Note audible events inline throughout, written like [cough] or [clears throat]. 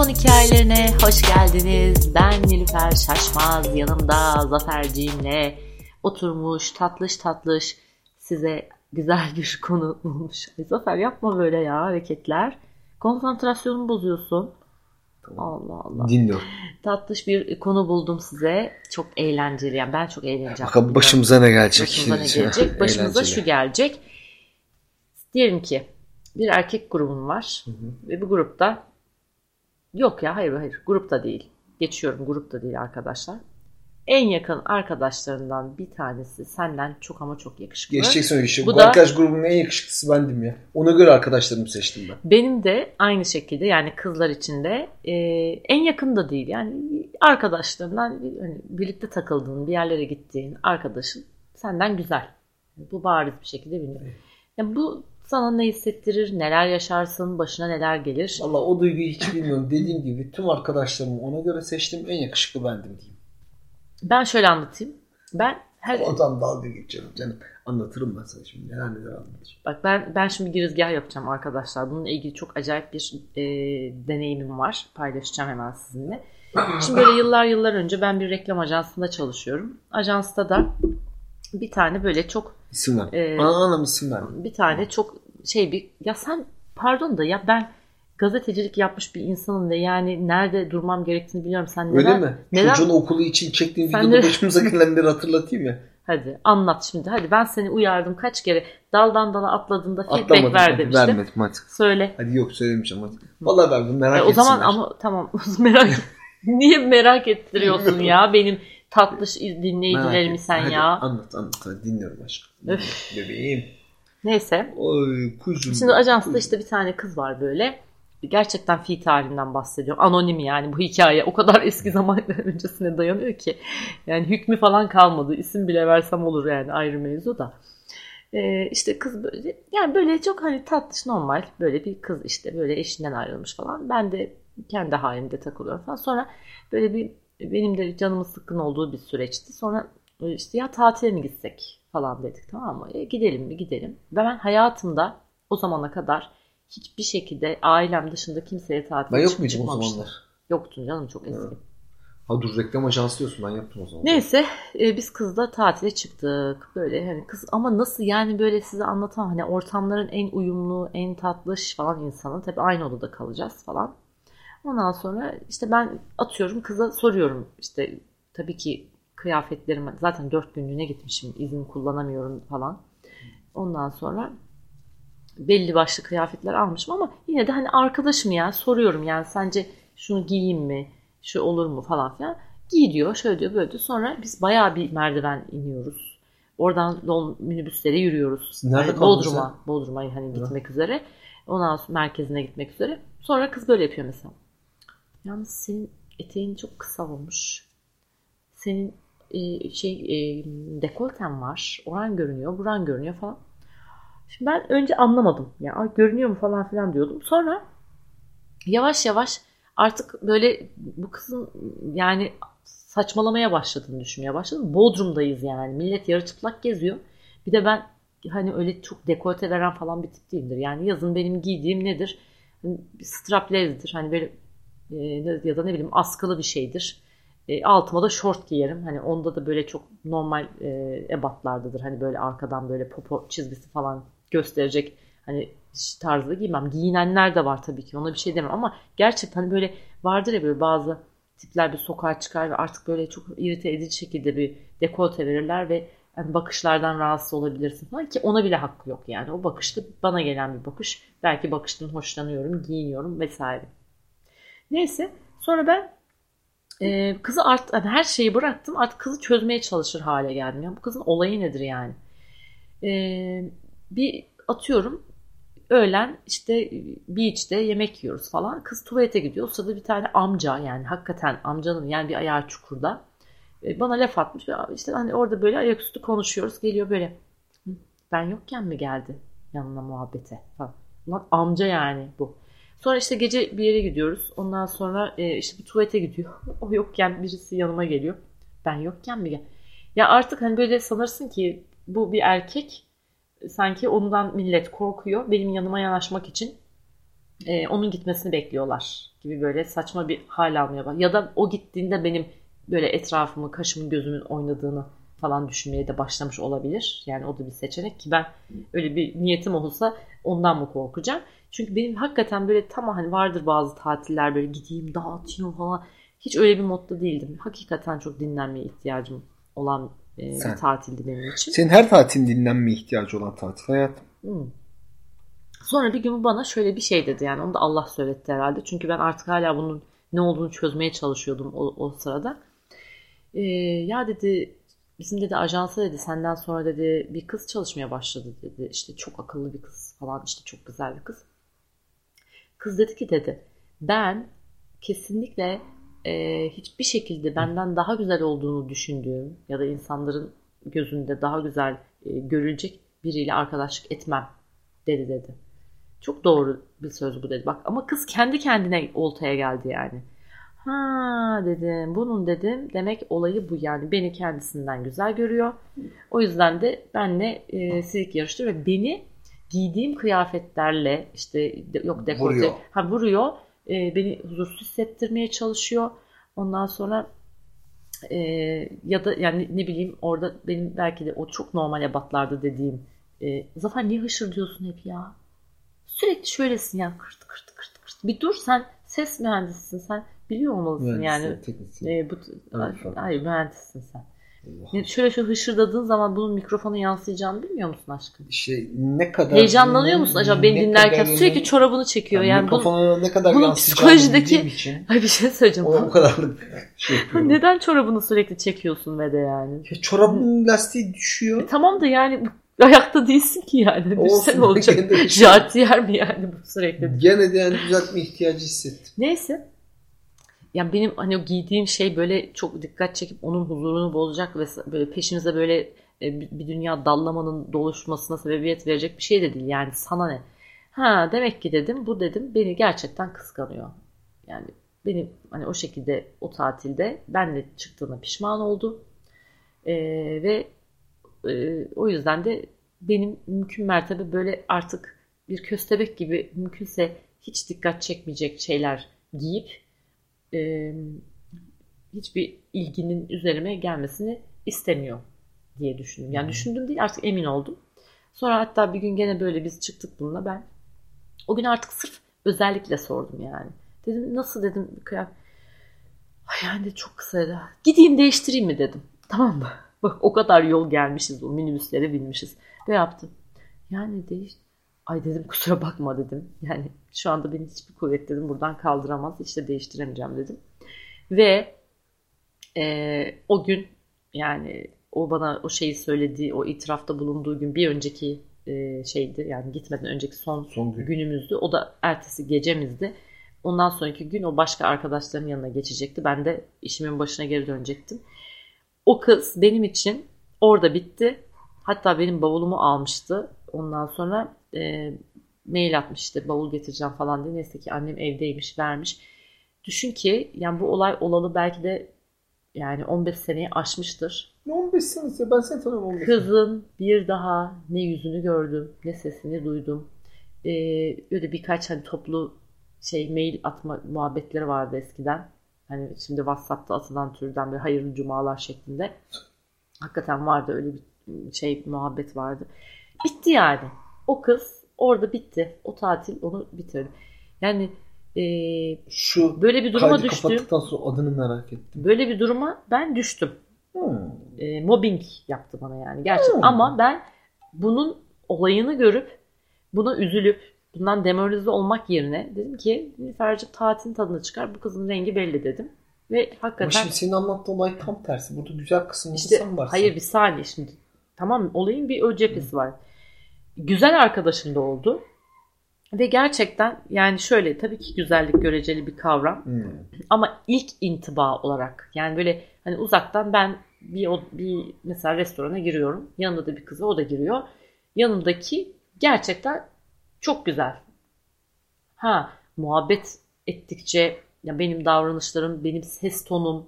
Telefon hikayelerine hoş geldiniz. Ben Nilüfer Şaşmaz. Yanımda Zaferciğimle oturmuş tatlış tatlış size güzel bir [laughs] konu bulmuş. Ay Zafer yapma böyle ya hareketler. Konsantrasyonumu bozuyorsun. Allah Allah. Dinliyorum. Tatlış bir konu buldum size. Çok eğlenceli. Yani ben çok eğleneceğim. Bakalım başımıza ne gelecek. Başımıza ne [laughs] gelecek? Başımıza şu gelecek. Diyelim ki bir erkek grubun var. Hı hı. Ve bu grupta yok ya hayır hayır grupta değil. Geçiyorum grupta değil arkadaşlar. En yakın arkadaşlarından bir tanesi senden çok ama çok yakışıklı. Geçeceksin öyle şey. Bu Bu, da- arkadaş grubunun en yakışıklısı bendim ya. Ona göre arkadaşlarımı seçtim ben. Benim de aynı şekilde yani kızlar içinde e, en yakın da değil yani arkadaşlarından hani birlikte takıldığın bir yerlere gittiğin arkadaşın senden güzel. Bu bariz bir şekilde biliniyor. Yani bu sana ne hissettirir, neler yaşarsın, başına neler gelir. Valla o duyguyu hiç bilmiyorum. Dediğim gibi tüm arkadaşlarımı ona göre seçtim. En yakışıklı bendim diyeyim. Ben şöyle anlatayım. Ben her Oradan dalga geçiyorum canım. Anlatırım ben sana şimdi. Neler neler anlatırım. bak ben ben şimdi girizgah yapacağım arkadaşlar. Bununla ilgili çok acayip bir e, deneyimim var. Paylaşacağım hemen sizinle. Şimdi böyle yıllar yıllar önce ben bir reklam ajansında çalışıyorum. Ajansta da bir tane böyle çok İsim ver. Ee, Ana anam isim ver. bir tane çok şey bir ya sen pardon da ya ben gazetecilik yapmış bir insanım ve yani nerede durmam gerektiğini biliyorum. Sen Öyle neden, mi? neden Çocuğun okulu için çektiğin videoda de- başımıza gelenleri hatırlatayım ya. Hadi anlat şimdi. Hadi ben seni uyardım kaç kere. Daldan dala atladığında feedback Atlamadım. ver demiştim. Vermedim hadi. Söyle. Hadi yok söylemeyeceğim hadi. Valla verdim merak E, o zaman etsinler. ama tamam [laughs] merak Niye merak ettiriyorsun ya [laughs] benim tatlış dinleyicilerimi sen Hadi ya. Anlat anlat hadi dinliyorum aşkım. Dinliyorum. Bebeğim. Neyse. Oy kuzum. Şimdi ajansta işte bir tane kız var böyle. Gerçekten fi tarihinden bahsediyorum. Anonim yani bu hikaye. O kadar eski [laughs] zaman öncesine dayanıyor ki. Yani hükmü falan kalmadı. İsim bile versem olur yani ayrı mevzu da. Ee, işte kız böyle yani böyle çok hani tatlış normal böyle bir kız işte böyle eşinden ayrılmış falan. Ben de kendi halimde takılıyorum falan. Sonra böyle bir benim de canımın sıkkın olduğu bir süreçti. Sonra işte ya tatile mi gitsek falan dedik tamam mı? E, gidelim mi gidelim. Ve ben hayatımda o zamana kadar hiçbir şekilde ailem dışında kimseye tatile Ben yok çık- muydum o çıkmamıştım. zamanlar? Yoktun canım çok eski. Evet. Ha dur reklam ajansı diyorsun ben yaptım o zaman. Neyse e, biz kızla tatile çıktık. Böyle hani kız ama nasıl yani böyle size anlatamam. Hani ortamların en uyumlu, en tatlış falan insanı. Tabii aynı odada kalacağız falan. Ondan sonra işte ben atıyorum kıza soruyorum işte tabii ki kıyafetlerimi zaten dört günlüğüne gitmişim izin kullanamıyorum falan. Ondan sonra belli başlı kıyafetler almışım ama yine de hani arkadaşım ya soruyorum yani sence şunu giyeyim mi şu olur mu falan filan. Giy diyor şöyle diyor böyle diyor. Sonra biz bayağı bir merdiven iniyoruz. Oradan yol minibüslere yürüyoruz. Nerede Yani Bodrum'a, Bodrum'a hani gitmek üzere. Ondan sonra merkezine gitmek üzere. Sonra kız böyle yapıyor mesela. Yalnız senin eteğin çok kısa olmuş. Senin e, şey e, dekolten var. Oran görünüyor, buran görünüyor falan. Şimdi ben önce anlamadım. Ya "Ay, görünüyor mu falan filan diyordum. Sonra yavaş yavaş artık böyle bu kızın yani saçmalamaya başladığını düşünmeye başladım. Bodrum'dayız yani. Millet yarı çıplak geziyor. Bir de ben hani öyle çok dekolte veren falan bir tip değilimdir. Yani yazın benim giydiğim nedir? Hani straplezdir. Hani böyle e, ya da ne bileyim askılı bir şeydir. E, altıma da şort giyerim. Hani onda da böyle çok normal e, ebatlardadır. Hani böyle arkadan böyle popo çizgisi falan gösterecek hani tarzda giymem. Giyinenler de var tabii ki. Ona bir şey demem ama gerçekten hani böyle vardır ya böyle bazı tipler bir sokağa çıkar ve artık böyle çok irite edici şekilde bir dekolte verirler ve yani bakışlardan rahatsız olabilirsin falan ki ona bile hakkı yok yani. O bakışta bana gelen bir bakış. Belki bakıştan hoşlanıyorum, giyiniyorum vesaire. Neyse sonra ben e, kızı art, yani her şeyi bıraktım artık kızı çözmeye çalışır hale geldim. Ya bu kızın olayı nedir yani? E, bir atıyorum öğlen işte beach'te yemek yiyoruz falan. Kız tuvalete gidiyor. O sırada bir tane amca yani hakikaten amcanın yani bir ayağı çukurda e, bana laf atmış. İşte hani orada böyle ayaküstü konuşuyoruz. Geliyor böyle "Hı, ben yokken mi geldi yanına muhabbete falan. Ulan amca yani bu. Sonra işte gece bir yere gidiyoruz. Ondan sonra e, işte bir tuvalete gidiyor. [laughs] O yokken birisi yanıma geliyor. Ben yokken gel? Ya artık hani böyle sanırsın ki bu bir erkek sanki ondan millet korkuyor. Benim yanıma yanaşmak için e, onun gitmesini bekliyorlar gibi böyle saçma bir hal almaya bak. Ya da o gittiğinde benim böyle etrafımı, kaşımın, gözümün oynadığını falan düşünmeye de başlamış olabilir. Yani o da bir seçenek ki ben öyle bir niyetim olsa ondan mı korkacağım? Çünkü benim hakikaten böyle tam hani vardır bazı tatiller böyle gideyim dağıtayım falan. Hiç öyle bir modda değildim. Hakikaten çok dinlenmeye ihtiyacım olan e, bir tatildi benim için. Senin her tatilin dinlenmeye ihtiyacı olan tatil hayatım. Hmm. Sonra bir gün bana şöyle bir şey dedi yani onu da Allah söyletti herhalde. Çünkü ben artık hala bunun ne olduğunu çözmeye çalışıyordum o, o sırada. Ee, ya dedi bizim dedi ajansa dedi senden sonra dedi bir kız çalışmaya başladı dedi. İşte çok akıllı bir kız falan işte çok güzel bir kız. Kız dedi ki dedi ben kesinlikle e, hiçbir şekilde benden daha güzel olduğunu düşündüğüm ya da insanların gözünde daha güzel e, görülecek biriyle arkadaşlık etmem dedi dedi. Çok doğru bir söz bu dedi. Bak ama kız kendi kendine oltaya geldi yani. Ha dedim bunun dedim demek olayı bu yani beni kendisinden güzel görüyor. O yüzden de benle e, silik yarıştı ve beni giydiğim kıyafetlerle işte yok dekolte vuruyor. ha vuruyor e, beni huzursuz hissettirmeye çalışıyor. Ondan sonra e, ya da yani ne bileyim orada benim belki de o çok normal ebatlarda dediğim e, Zafer niye hışır diyorsun hep ya? Sürekli şöylesin ya kırt kırt kırt kırt. Bir dur sen ses mühendisisin sen biliyor olmalısın yani. E, bu, hayır mühendissin sen. Allah. Şöyle şöyle hışırdadığın zaman bunun mikrofona yansıyacağını bilmiyor musun aşkım? Şey ne kadar heyecanlanıyor musun acaba beni dinlerken sürekli çorabını çekiyor yani, yani mikrofona ne kadar bunun psikolojideki için, [laughs] ay bir şey söyleyeceğim. O, o [laughs] kadarlık şey [laughs] Neden çorabını sürekli çekiyorsun ve de yani? Ya, çorabın lastiği düşüyor. E, tamam da yani ayakta değilsin ki yani. Olsun, olacak. Jartiyer mi yani bu sürekli? Gene de yani düzeltme ihtiyacı hissettim. Neyse yani benim hani o giydiğim şey böyle çok dikkat çekip onun huzurunu bozacak ve böyle peşimize böyle e, bir dünya dallamanın doluşmasına sebebiyet verecek bir şey de değil. Yani sana ne? Ha demek ki dedim bu dedim beni gerçekten kıskanıyor. Yani benim hani o şekilde o tatilde ben de çıktığına pişman oldu. Ee, ve e, o yüzden de benim mümkün mertebe böyle artık bir köstebek gibi mümkünse hiç dikkat çekmeyecek şeyler giyip e, hiçbir ilginin üzerime gelmesini istemiyor diye düşündüm. Yani düşündüm değil artık emin oldum. Sonra hatta bir gün gene böyle biz çıktık bununla ben. O gün artık sırf özellikle sordum yani. Dedim nasıl dedim kıyafet. Yani çok kısa. Gideyim değiştireyim mi dedim. Tamam mı? [laughs] Bak o kadar yol gelmişiz o minibüslere binmişiz. Ve yaptım. Yani değiş. Ay dedim kusura bakma dedim. Yani şu anda beni hiçbir kuvvet dedim buradan kaldıramaz. İşte değiştiremeyeceğim dedim. Ve e, o gün yani o bana o şeyi söylediği, o itirafta bulunduğu gün bir önceki e, şeydi. Yani gitmeden önceki son, son gün. günümüzdü. O da ertesi gecemizdi. Ondan sonraki gün o başka arkadaşların yanına geçecekti. Ben de işimin başına geri dönecektim. O kız benim için orada bitti. Hatta benim bavulumu almıştı. Ondan sonra e, mail atmış işte bavul getireceğim falan diye. Neyse ki annem evdeymiş vermiş. Düşün ki yani bu olay olalı belki de yani 15 seneyi aşmıştır. Ne 15 senesi? Ben seni tanıyorum 15 Kızın bir daha ne yüzünü gördüm ne sesini duydum. Ee, öyle birkaç hani toplu şey mail atma muhabbetleri vardı eskiden. Hani şimdi WhatsApp'ta atılan türden bir hayırlı cumalar şeklinde. Hakikaten vardı öyle bir şey muhabbet vardı. Bitti yani. O kız orada bitti. O tatil onu bitirdi. Yani e, şu böyle bir duruma düştüm. kapattıktan sonra adını merak ettim. Böyle bir duruma ben düştüm. Hmm. E, mobbing yaptı bana yani gerçekten. Hmm. Ama ben bunun olayını görüp buna üzülüp bundan demoralize olmak yerine dedim ki Nilüfer'cim tatilin tadını çıkar. Bu kızın rengi belli dedim. Ve hakikaten... Ama şimdi senin anlattığın olay tam tersi. Burada güzel kısmı işte, sen varsın. Hayır bir saniye şimdi. Tamam olayın bir o cephesi var güzel arkadaşım da oldu. Ve gerçekten yani şöyle tabii ki güzellik göreceli bir kavram. Hmm. Ama ilk intiba olarak yani böyle hani uzaktan ben bir, bir mesela restorana giriyorum. Yanında da bir kızı o da giriyor. Yanımdaki gerçekten çok güzel. Ha muhabbet ettikçe ya benim davranışlarım, benim ses tonum,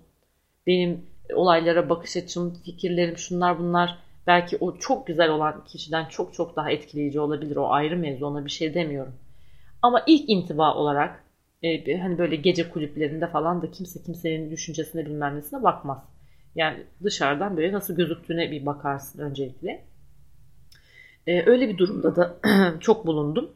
benim olaylara bakış açım, fikirlerim şunlar bunlar belki o çok güzel olan kişiden çok çok daha etkileyici olabilir. O ayrı mevzu ona bir şey demiyorum. Ama ilk intiba olarak e, hani böyle gece kulüplerinde falan da kimse kimsenin düşüncesine bilmem nesine bakmaz. Yani dışarıdan böyle nasıl gözüktüğüne bir bakarsın öncelikle. E, öyle bir durumda da [clears throat] çok bulundum.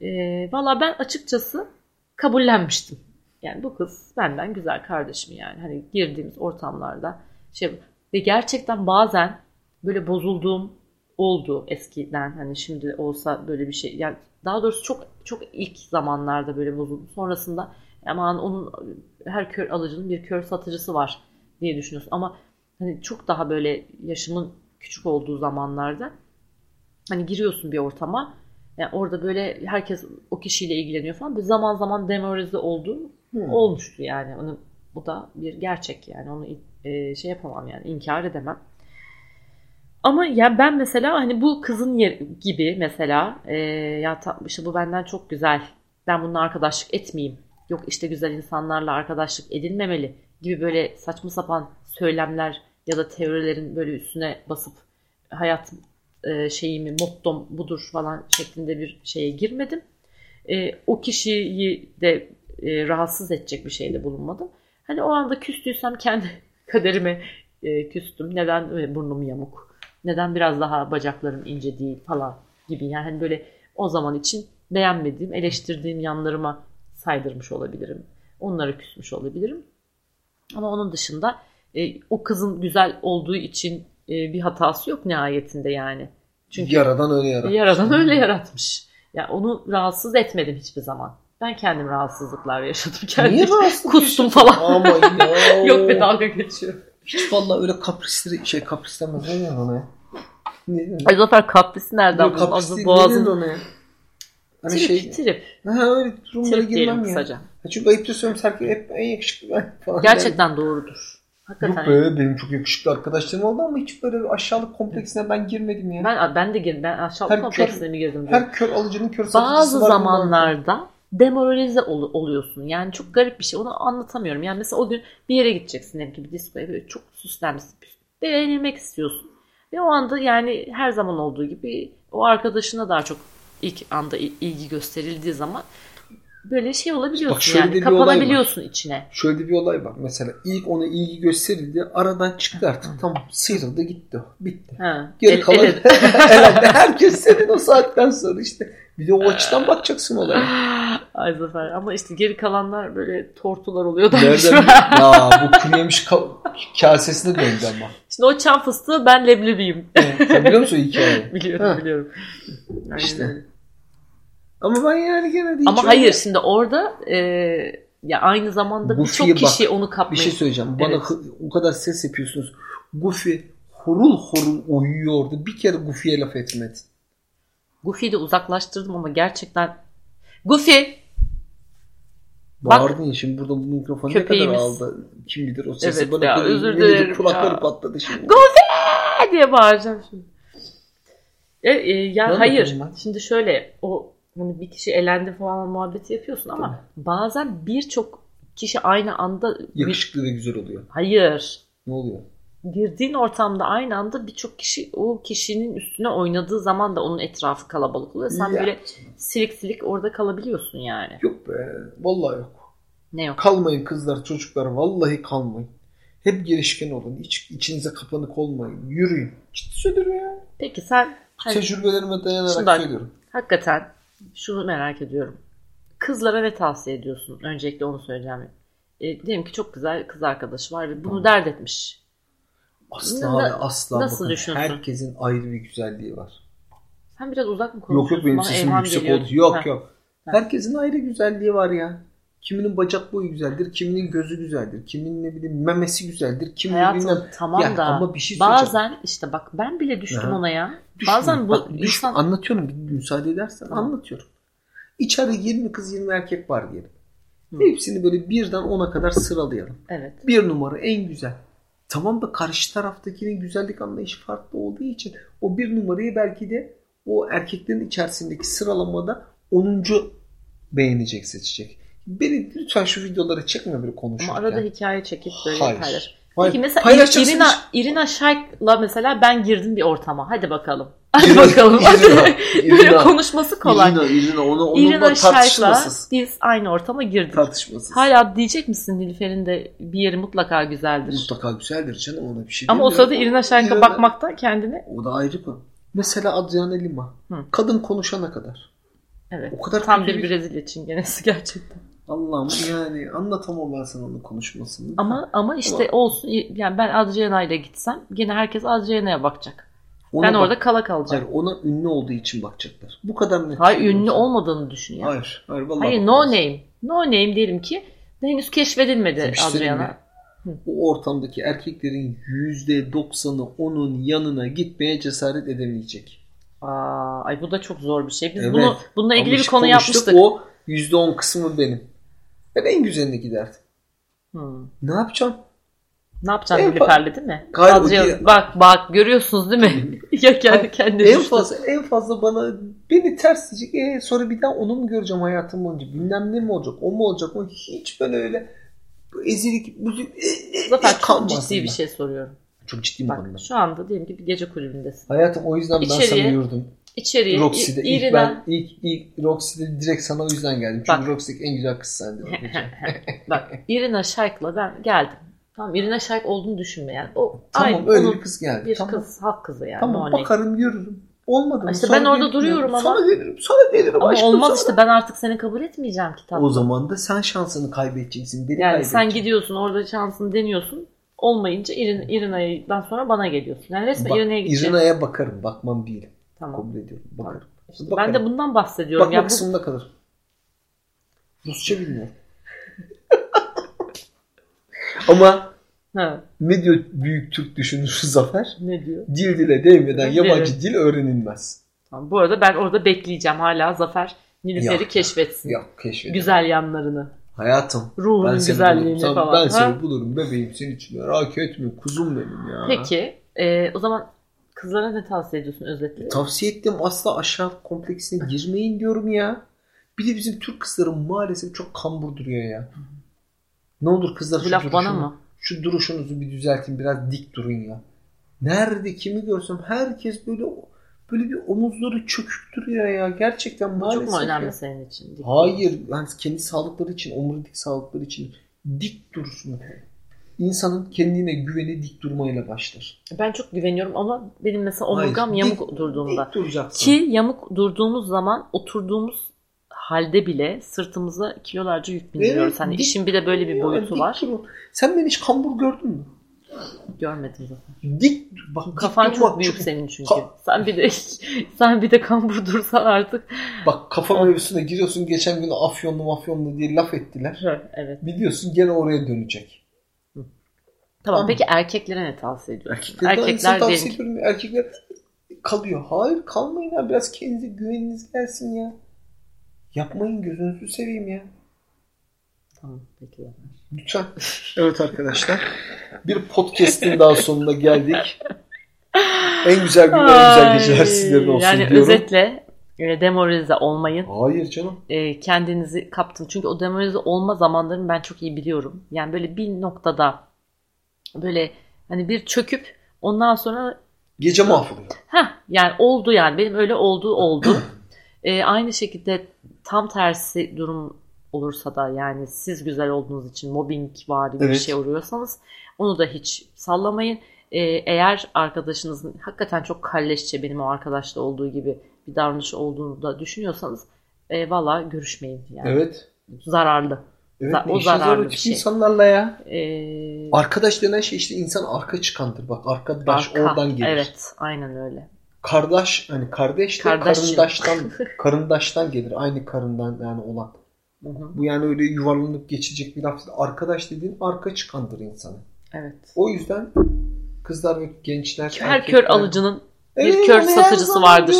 E, Valla ben açıkçası kabullenmiştim. Yani bu kız benden güzel kardeşim yani. Hani girdiğimiz ortamlarda şey ve gerçekten bazen böyle bozulduğum oldu eskiden. Hani şimdi olsa böyle bir şey. Yani daha doğrusu çok çok ilk zamanlarda böyle bozuldum. Sonrasında aman onun her kör alıcının bir kör satıcısı var diye düşünüyorsun. Ama hani çok daha böyle yaşımın küçük olduğu zamanlarda hani giriyorsun bir ortama yani orada böyle herkes o kişiyle ilgileniyor falan. Bir zaman zaman demoralize olduğu hmm. olmuştu yani. Onu, bu da bir gerçek yani. Onu e, şey yapamam yani inkar edemem. Ama ya ben mesela hani bu kızın yer gibi mesela e, ya işte bu benden çok güzel. Ben bununla arkadaşlık etmeyeyim. Yok işte güzel insanlarla arkadaşlık edilmemeli gibi böyle saçma sapan söylemler ya da teorilerin böyle üstüne basıp hayat e, şeyimi mottom budur falan şeklinde bir şeye girmedim. E, o kişiyi de e, rahatsız edecek bir şeyde bulunmadım. Hani o anda küstüysem kendi [laughs] kaderime e, küstüm. Neden e, burnum yamuk? Neden biraz daha bacaklarım ince değil falan gibi. Yani hani böyle o zaman için beğenmediğim, eleştirdiğim yanlarıma saydırmış olabilirim. Onlara küsmüş olabilirim. Ama onun dışında e, o kızın güzel olduğu için e, bir hatası yok nihayetinde yani. Çünkü yaradan öyle yaratmış. Yaradan öyle yaratmış. Ya yani onu rahatsız etmedim hiçbir zaman. Ben kendim rahatsızlıklar yaşadım. Kendim Niye rahatsızlık Kustum falan. Ama ya. [laughs] Yok be dalga geçiyor. Hiç vallahi öyle kaprisli şey kapris demez ne diyorsun ona ya? Ne Ay Zafer kaprisi nereden buldun? Kapris boğazın... ona ya? Hani trip, şey, trip. Ha öyle durumlara trip girmem ya. Kısaca. Ha çünkü ayıp da söylüyorum Serkan hep en yakışıklı ben [laughs] falan. Gerçekten yani. doğrudur. Hakikaten. Yok be benim çok yakışıklı arkadaşlarım oldu ama hiç böyle aşağılık kompleksine ben girmedim ya. Ben ben de girdim. Ben aşağılık her kompleksine kör, mi girdim? Her kör alıcının kör Bazı zamanlarda demoralize ol, oluyorsun. Yani çok garip bir şey. Onu anlatamıyorum. Yani mesela o gün bir yere gideceksin. Ne bir diskoya böyle çok süslenmişsin. Beğenilmek istiyorsun. Ve o anda yani her zaman olduğu gibi o arkadaşına daha çok ilk anda ilgi gösterildiği zaman böyle şey olabiliyorsun Bak şöyle yani kapanabiliyorsun içine. Şöyle bir olay var. Mesela ilk ona ilgi gösterildi. Aradan çıktı artık. Tam sıyrıldı gitti. Bitti. Ha. Geri el, kalan el, [laughs] herkes senin o saatten sonra işte. Bir de o açıdan bakacaksın olaya. [laughs] Ay Zafer ama işte geri kalanlar böyle tortular oluyor da. Nereden? [laughs] ya bu kuru yemiş ka- kasesine döndü ama. Şimdi o çam fıstığı ben leblebiyim. Biliyor musun hikayeyi? biliyorum ha. biliyorum. Aynen. İşte. Ama ben yani gene de Ama hayır öyle... şimdi orada e, ya aynı zamanda birçok kişi onu kapmaya... Bir şey söyleyeceğim. Bana evet. o kadar ses yapıyorsunuz. Goofy horul horul uyuyordu. Bir kere Goofy'ye laf etmedi. Goofy'yi de uzaklaştırdım ama gerçekten Goofy Bağırdın ya şimdi burada bu mikrofon köpeğimiz. ne kadar aldı. Kim bilir o sesi evet bana ya, özür dilerim kulakları ya. patladı şimdi. Goofy diye bağıracağım şimdi. E, e, ya ne hayır. Şimdi şöyle o hani bir kişi elendi falan muhabbeti yapıyorsun ama Tabii. bazen birçok kişi aynı anda yakışıklı ve güzel oluyor. Hayır. Ne oluyor? Girdiğin ortamda aynı anda birçok kişi o kişinin üstüne oynadığı zaman da onun etrafı kalabalık oluyor. Sen ya. böyle silik silik orada kalabiliyorsun yani. Yok be. Vallahi yok. Ne yok? Kalmayın kızlar, çocuklar. Vallahi kalmayın. Hep girişken olun. Hiç içinize kapanık olmayın. Yürüyün. Ciddi söylüyorum ya. Peki sen... Hani, Tecrübelerime dayanarak söylüyorum. Hakikaten şunu merak ediyorum. Kızlara ne tavsiye ediyorsun? Öncelikle onu söyleyeceğim. E, diyelim ki çok güzel kız arkadaşı var ve bunu hmm. dert etmiş. Asla ve asla. Nasıl düşünüyorsun? Herkesin ayrı bir güzelliği var. Sen biraz uzak mı konuşuyorsun? Yok yok benim sesim yüksek oldu. Yok ha. yok. Herkesin ayrı güzelliği var ya. Kiminin bacak boyu güzeldir, kiminin gözü güzeldir, kiminin ne bileyim memesi güzeldir, kiminin Hayatım, bilmem. tamam yani, da ama bir şey bazen işte bak ben bile düştüm ha. ona ya. Düşme. Bazen bu bak, insan... düşme. anlatıyorum bir müsaade edersen ha. anlatıyorum. İçeride 20 kız 20 erkek var diyelim. Hı. Hepsini böyle birden 10'a kadar sıralayalım. Evet. Bir numara en güzel. Tamam da karşı taraftakinin güzellik anlayışı farklı olduğu için o bir numarayı belki de o erkeklerin içerisindeki sıralamada 10. beğenecek seçecek. Beni lütfen şu videoları çekme böyle konuşurken. Ama arada hikaye çekip böyle Hayır. paylaş. Peki mesela Irina, Irina Shayk'la mesela ben girdim bir ortama. Hadi bakalım. [laughs] Hadi İrina, bakalım. Hadi. İrina, Böyle konuşması kolay. İrina, İrina. Onu, onu İrina tartışmasız. biz aynı ortama girdik. Tartışmasız. Hala diyecek misin Nilüfer'in de bir yeri mutlaka güzeldir. Mutlaka güzeldir canım ona bir şey Ama o sırada Irina Shaykh'a İrina- bakmakta kendini O da ayrı mı? Mesela Adriana Lima. Hı. Kadın konuşana kadar. evet O kadar tam bir bir- Brezilya çingenesi gerçekten. Allah'ım yani anlatamam ben sana onun konuşmasını. Ama ama işte olsun yani ben Adriana ile gitsem gene herkes Adriana'ya bakacak. Ona ben bak- orada kala kalacağım. Hayır, ona ünlü olduğu için bakacaklar. Bu kadar net. Hayır ünlü sana. olmadığını düşün ya. Hayır. Hayır, vallahi Hayır no bakmaz. name. No name diyelim ki henüz keşfedilmedi Adriana. Bu ortamdaki erkeklerin %90'ı onun yanına gitmeye cesaret edemeyecek. Aa, ay bu da çok zor bir şey. Biz Evet. bunu bununla ilgili Ama bir konu yapmıştık. O %10 kısmı benim. Ben en güzeline giderdim. Hmm. Ne yapacağım? Ne yapacaksın Nilüfer'le değil mi? Diye- bak bak görüyorsunuz değil mi? [laughs] [laughs] ya kendi kendine en düştü. fazla en fazla bana beni ters diyecek. E, sonra bir daha onu mu göreceğim hayatım boyunca? Bilmem ne mi olacak? O mu olacak? O hiç ben öyle bu ezilik müzik e, e, e, çok kalmaz ciddi bir bana. şey soruyorum. Çok ciddi mi Bak konuda? şu anda diyelim ki bir gece kulübündesin. Hayatım o yüzden ben İçeriye- sana yordum. İçeriye Roxy'de ilk ben ilk ilk Roxy'de direkt sana o yüzden geldim. Çünkü Bak. Roxy'deki en güzel kız sendin. [laughs] Bak Irina Shayk'la ben geldim. Tamam Irina Shayk olduğunu düşünme yani. O tamam aynı, öyle bir kız geldi. bir tamam. kız halk kızı yani. Tamam name. bakarım yürürüm. Olmadı mı? İşte Sonra ben orada gelirim, duruyorum ama- Sonra gelirim. Sonra gelirim. Ama aşkım, olmaz sonra. işte ben artık seni kabul etmeyeceğim kitap. O zaman da sen şansını kaybedeceksin. Beni Yani sen gidiyorsun orada şansını deniyorsun. Olmayınca İrin, İrina'dan sonra bana geliyorsun. Yani resmen Bak, İrina'ya gideceksin. İrina'ya bakarım. Bakmam değil. Tamam. Kabul ediyorum. Bakarım. İşte Bakarım. ben de bundan bahsediyorum. Bakma Ya bu, kısmında kalır. Rusça bilmiyorum. [laughs] Ama ha, ne diyor büyük Türk düşünürü Zafer? ne diyor? Dil dile değmeden Evet. yabancı dil öğrenilmez. Tamam, bu arada ben orada bekleyeceğim hala Zafer Nilüfer'i keşfetsin. Yok keşfedin. Güzel yanlarını. Hayatım. Ruhunun Ben güzelliğini falan. Ben ha? seni bulurum bebeğim senin için merak etme kuzum benim ya. Peki e, o zaman kızlara ne tavsiye ediyorsun özetle? Tavsiye ettim asla aşağı kompleksine girmeyin diyorum ya. Bir de bizim Türk kızları maalesef çok kambur duruyor ya. Ne olur kızlar Bu şu laf bana mı? Şu duruşunuzu bir düzeltin biraz dik durun ya. Nerede kimi görsem herkes böyle böyle bir omuzları çökük duruyor ya. Gerçekten Bu maalesef. çok mu önemli ya. senin için? Hayır. Yani kendi sağlıkları için, omurilik sağlıkları için dik dursun. İnsanın kendine güveni dik durmayla başlar. Ben çok güveniyorum ama benim mesela Hayır, omurgam dik- yamuk durduğunda. Dik duracaksın. Ki yamuk durduğumuz zaman oturduğumuz halde bile sırtımıza kilolarca yük bindiriyoruz. Evet, hani dik- işin bir de böyle bir boyutu dik var. Sen beni hiç kambur gördün mü? Görmedim zaten. Dik bak dik Kafan durmak çok büyük senin çünkü. Ka- sen bir de sen bir de kambur dursan artık. Bak kafa mevzusuna giriyorsun geçen gün afyonlu mafyonlu diye laf ettiler. Evet. Biliyorsun gene oraya dönecek. Tamam. Tamam. Peki erkeklere ne tavsiye ediyorsun? Erkekler, Erkekler tavsiye ediyorum. Erkekler kalıyor. Hayır kalmayın ya. Biraz kendinize güveniniz gelsin ya. Yapmayın gözünüzü seveyim ya. Tamam peki. Zafer. Lütfen. Evet arkadaşlar. Bir podcast'in daha sonuna geldik. En güzel günler, en güzel geceler Ay, sizlerin olsun Yani diyorum. özetle e, demoralize olmayın. Hayır canım. E, kendinizi kaptın. Çünkü o demoralize olma zamanlarını ben çok iyi biliyorum. Yani böyle bir noktada böyle hani bir çöküp ondan sonra Gece mahvoluyor. ha yani oldu yani benim öyle oldu oldu. [clears throat] E, aynı şekilde tam tersi durum olursa da yani siz güzel olduğunuz için mobbing var bir Evet. şey uğruyorsanız onu da hiç sallamayın. E, eğer arkadaşınızın hakikaten çok kalleşçe benim o arkadaşla olduğu gibi bir davranış olduğunu da düşünüyorsanız e, valla görüşmeyin yani. Evet. Zararlı. Evet, o zararlı bir şey. insanlarla ya. E, Arkadaş denen şey işte insan arka çıkandır. Bak arkadaş arka. oradan gelir. Evet aynen öyle. Kardeş hani kardeş de Kardeşim. karındaştan [laughs] karındaştan gelir. Aynı karından yani olan. Hı hı. Bu yani öyle yuvarlanıp geçecek bir laf. Arkadaş dediğin arka çıkandır insanı. Evet. O yüzden kızlar ve gençler Her erkekler- kör alıcının bir Evet, kör satıcısı vardır.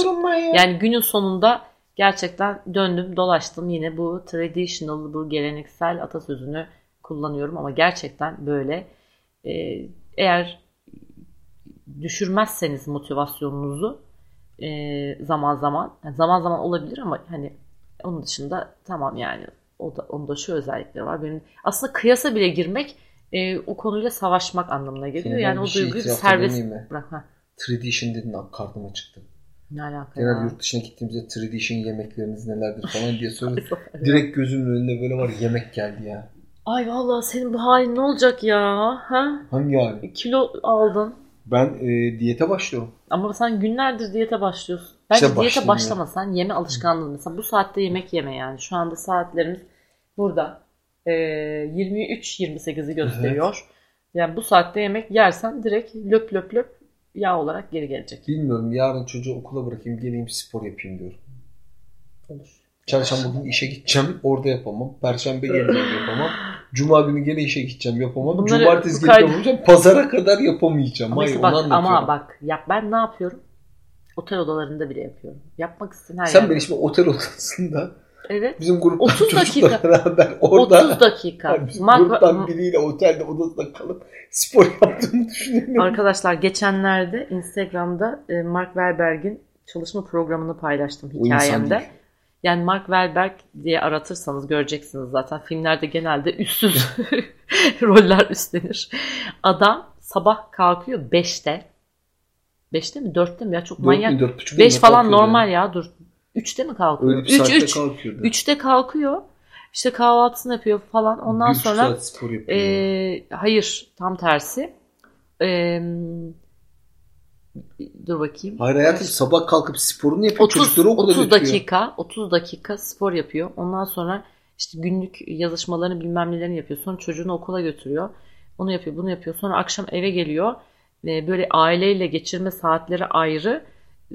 Yani günün sonunda gerçekten döndüm dolaştım. Yine bu traditional bu geleneksel atasözünü kullanıyorum ama gerçekten böyle. Ee, eğer düşürmezseniz motivasyonunuzu e, zaman zaman yani zaman zaman olabilir ama hani onun dışında tamam yani. O da onda şu özellikleri var. Benim aslında kıyasa bile girmek e, o konuyla savaşmak anlamına geliyor. Şimdi yani o şey duyguyu itiraf serbest bırak ha. Tradition dedin karnıma çıktı. Ne alaka Genel ya? yurt dışına gittiğimizde tradition yemekleriniz nelerdir falan diye [laughs] soruyor. Direkt gözümün önünde böyle var yemek geldi ya. Ay vallahi senin bu halin ne olacak ya? Ha? Hangi hali? Kilo aldın. Ben e, diyete başlıyorum. Ama sen günlerdir diyete başlıyorsun. Bence İşte diyete başladım başlama. Sen yeme alışkanlığı. Mesela bu saatte yemek yeme yani. Şu anda saatlerimiz burada. Ee, 23-28'i gösteriyor. Yani bu saatte yemek yersen direkt löp löp löp yağ olarak geri gelecek. Bilmiyorum yarın çocuğu okula bırakayım geleyim spor yapayım diyorum. Olur. Çarşamba günü işe gideceğim orada yapamam. Perşembe gene yapamam. Cuma günü gene işe gideceğim yapamam. Bunları Cumartesi gelip kaydı- yapamayacağım. Pazara kadar yapamayacağım. Ama, Hayır bak, ama bak yap, ben ne yapıyorum? Otel odalarında bile yapıyorum. Yapmak isteyen her Sen yerde. beni şimdi otel odasında Evet. bizim [laughs] gruptan 30 çocukla dakika. beraber orada 30 dakika. bizim Mark- gruptan biriyle otelde odasında kalıp spor [laughs] yaptığını düşünüyorum. Arkadaşlar geçenlerde Instagram'da e, Mark Wahlberg'in çalışma programını paylaştım hikayemde. Yani Mark Wahlberg diye aratırsanız göreceksiniz zaten. Filmlerde genelde üstsüz [laughs] roller üstlenir. Adam sabah kalkıyor 5'te. 5'te mi 4'te mi ya çok manyak. mü, dört buçuk 5 mu falan kalkıyordu normal yani. ya dur. 3'te mi kalkıyor? Öyle bir 3 saatte 3. kalkıyordu. 3'te kalkıyor. İşte kahvaltısını yapıyor falan. Ondan Bir sonra saat spor yapıyor. ee, hayır tam tersi. Ee, dur bakayım. Hayır hayatım sabah kalkıp sporunu yapıyor. 30, çocukları okula 30 götürüyor. dakika 30 dakika spor yapıyor. Ondan sonra işte günlük yazışmalarını bilmem nelerini yapıyor. Sonra çocuğunu okula götürüyor. Onu yapıyor, bunu yapıyor. Sonra akşam eve geliyor. Böyle aileyle geçirme saatleri ayrı,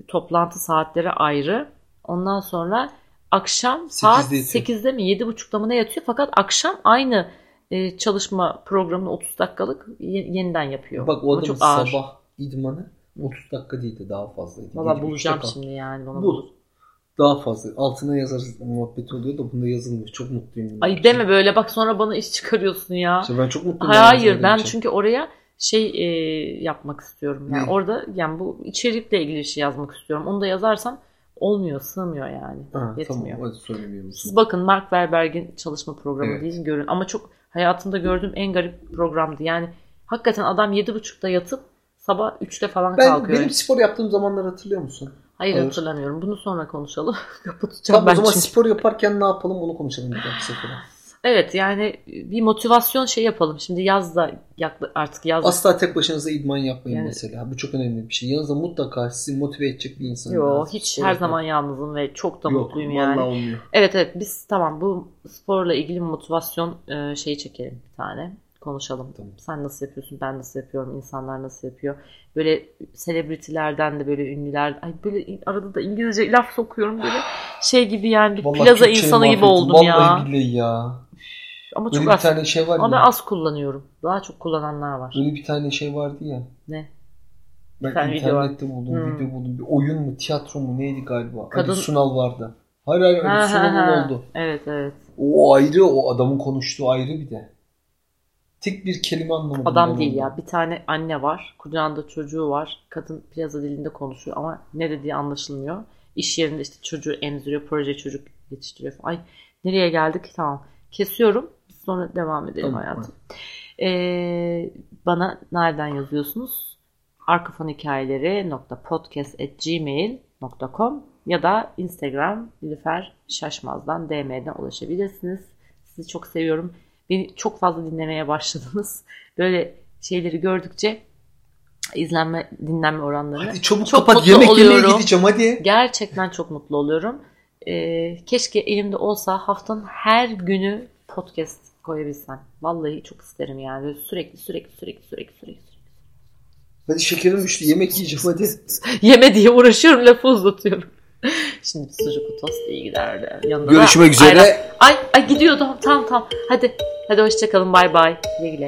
toplantı saatleri ayrı. Ondan sonra akşam saat 8'de yatıyor. 8'de mi 7.30'da mı ne yatıyor? Fakat akşam aynı e, çalışma programını 30 dakikalık ye- yeniden yapıyor. Bak o adamın sabah idmanı 30 dakika değildi daha fazlaydı. Valla bulacağım şimdi yani. Bana Bul. Daha fazla. Altına yazarız muhabbet oluyor da bunda yazılmıyor. Çok mutluyum. Ay deme böyle bak sonra bana iş çıkarıyorsun ya. İşte ben çok mutluyum. Hayır ben için. çünkü oraya şey e, yapmak istiyorum. Yani Ne? orada yani bu içerikle ilgili şey yazmak istiyorum. Onu da yazarsam olmuyor, sığmıyor yani. Ha, Yetmiyor. tamam hadi. Siz bakın Mark Wahlberg'in çalışma programı Evet. değil görün. Ama çok hayatımda gördüğüm en garip programdı. Yani hakikaten adam 7.30'da yatıp sabah 3'te falan Ben kalkıyor. benim spor yaptığım zamanları hatırlıyor musun? Hayır Hayır. hatırlamıyorum. Bunu sonra konuşalım. [laughs] Kapatacağım Tamam ben o zaman çünkü. spor yaparken ne yapalım onu konuşalım bir dahaki sefere. Evet yani bir motivasyon şey yapalım. Şimdi yaz da artık yaz Asla tek başınıza idman yapmayın Yani- mesela. Bu çok önemli bir şey. Yanınızda mutlaka sizi motive edecek bir insan. Yo lazım. hiç Spor her yapmak. zaman yalnızım ve çok da Yok, mutluyum vallahi yani. olmuyor. Evet evet biz tamam bu sporla ilgili motivasyon e, şeyi çekelim bir tane. Konuşalım. Tamam. Sen nasıl yapıyorsun? Ben nasıl yapıyorum? insanlar nasıl yapıyor? Böyle selebritilerden de böyle ünlüler. Ay böyle arada da İngilizce laf sokuyorum böyle. [sighs] Şey gibi yani bir Vallahi plaza insanı gibi oldum ya. Vallahi billahi ya. Ama Böyle çok bir az. tane şey var Ama ben ya. az kullanıyorum. Daha çok kullananlar var. Böyle bir tane şey vardı ya. Ne? Ben tane video var. internette buldum, Hmm. video buldum. Bir oyun mu, tiyatro mu neydi galiba? Kadın- Ali Sunal vardı. Hayır hayır Ha, Ali ha, Sunal'ın ha. oldu. Evet evet. O ayrı, o adamın konuştuğu ayrı bir de. Tek bir kelime anlamadım. Adam ben değil ondan. ya. Bir tane anne var. Kucağında çocuğu var. Kadın plaza dilinde konuşuyor ama ne dediği anlaşılmıyor. İş yerinde işte çocuğu emziriyor. Proje çocuk yetiştiriyor. Ay nereye geldik? Tamam. Kesiyorum. Sonra devam edelim Tamam, hayatım. Ee, bana nereden yazıyorsunuz? Arkafon hikayeleri podcast@gmail.com ya da Instagram Nilüfer Şaşmaz'dan DM'den ulaşabilirsiniz. Sizi çok seviyorum. Beni çok fazla dinlemeye başladınız. Böyle şeyleri gördükçe izlenme, dinlenme oranları. Hadi çabuk Çok kapat mutlu yemek yemeye oluyorum. gideceğim hadi. Gerçekten çok mutlu oluyorum. Ee, keşke elimde olsa haftanın her günü podcast koyabilsem. Vallahi çok isterim yani. Böyle sürekli sürekli sürekli sürekli sürekli. Hadi şekerim düştü yemek yiyeceğim hadi. [laughs] Yeme diye uğraşıyorum lafı uzatıyorum. [laughs] Şimdi sucuklu tost iyi giderdi. Yanında da Görüşmek üzere. ayran. Ay, ay gidiyor tamam tamam tamam. Hadi hadi hoşçakalın bay bay. Güle güle.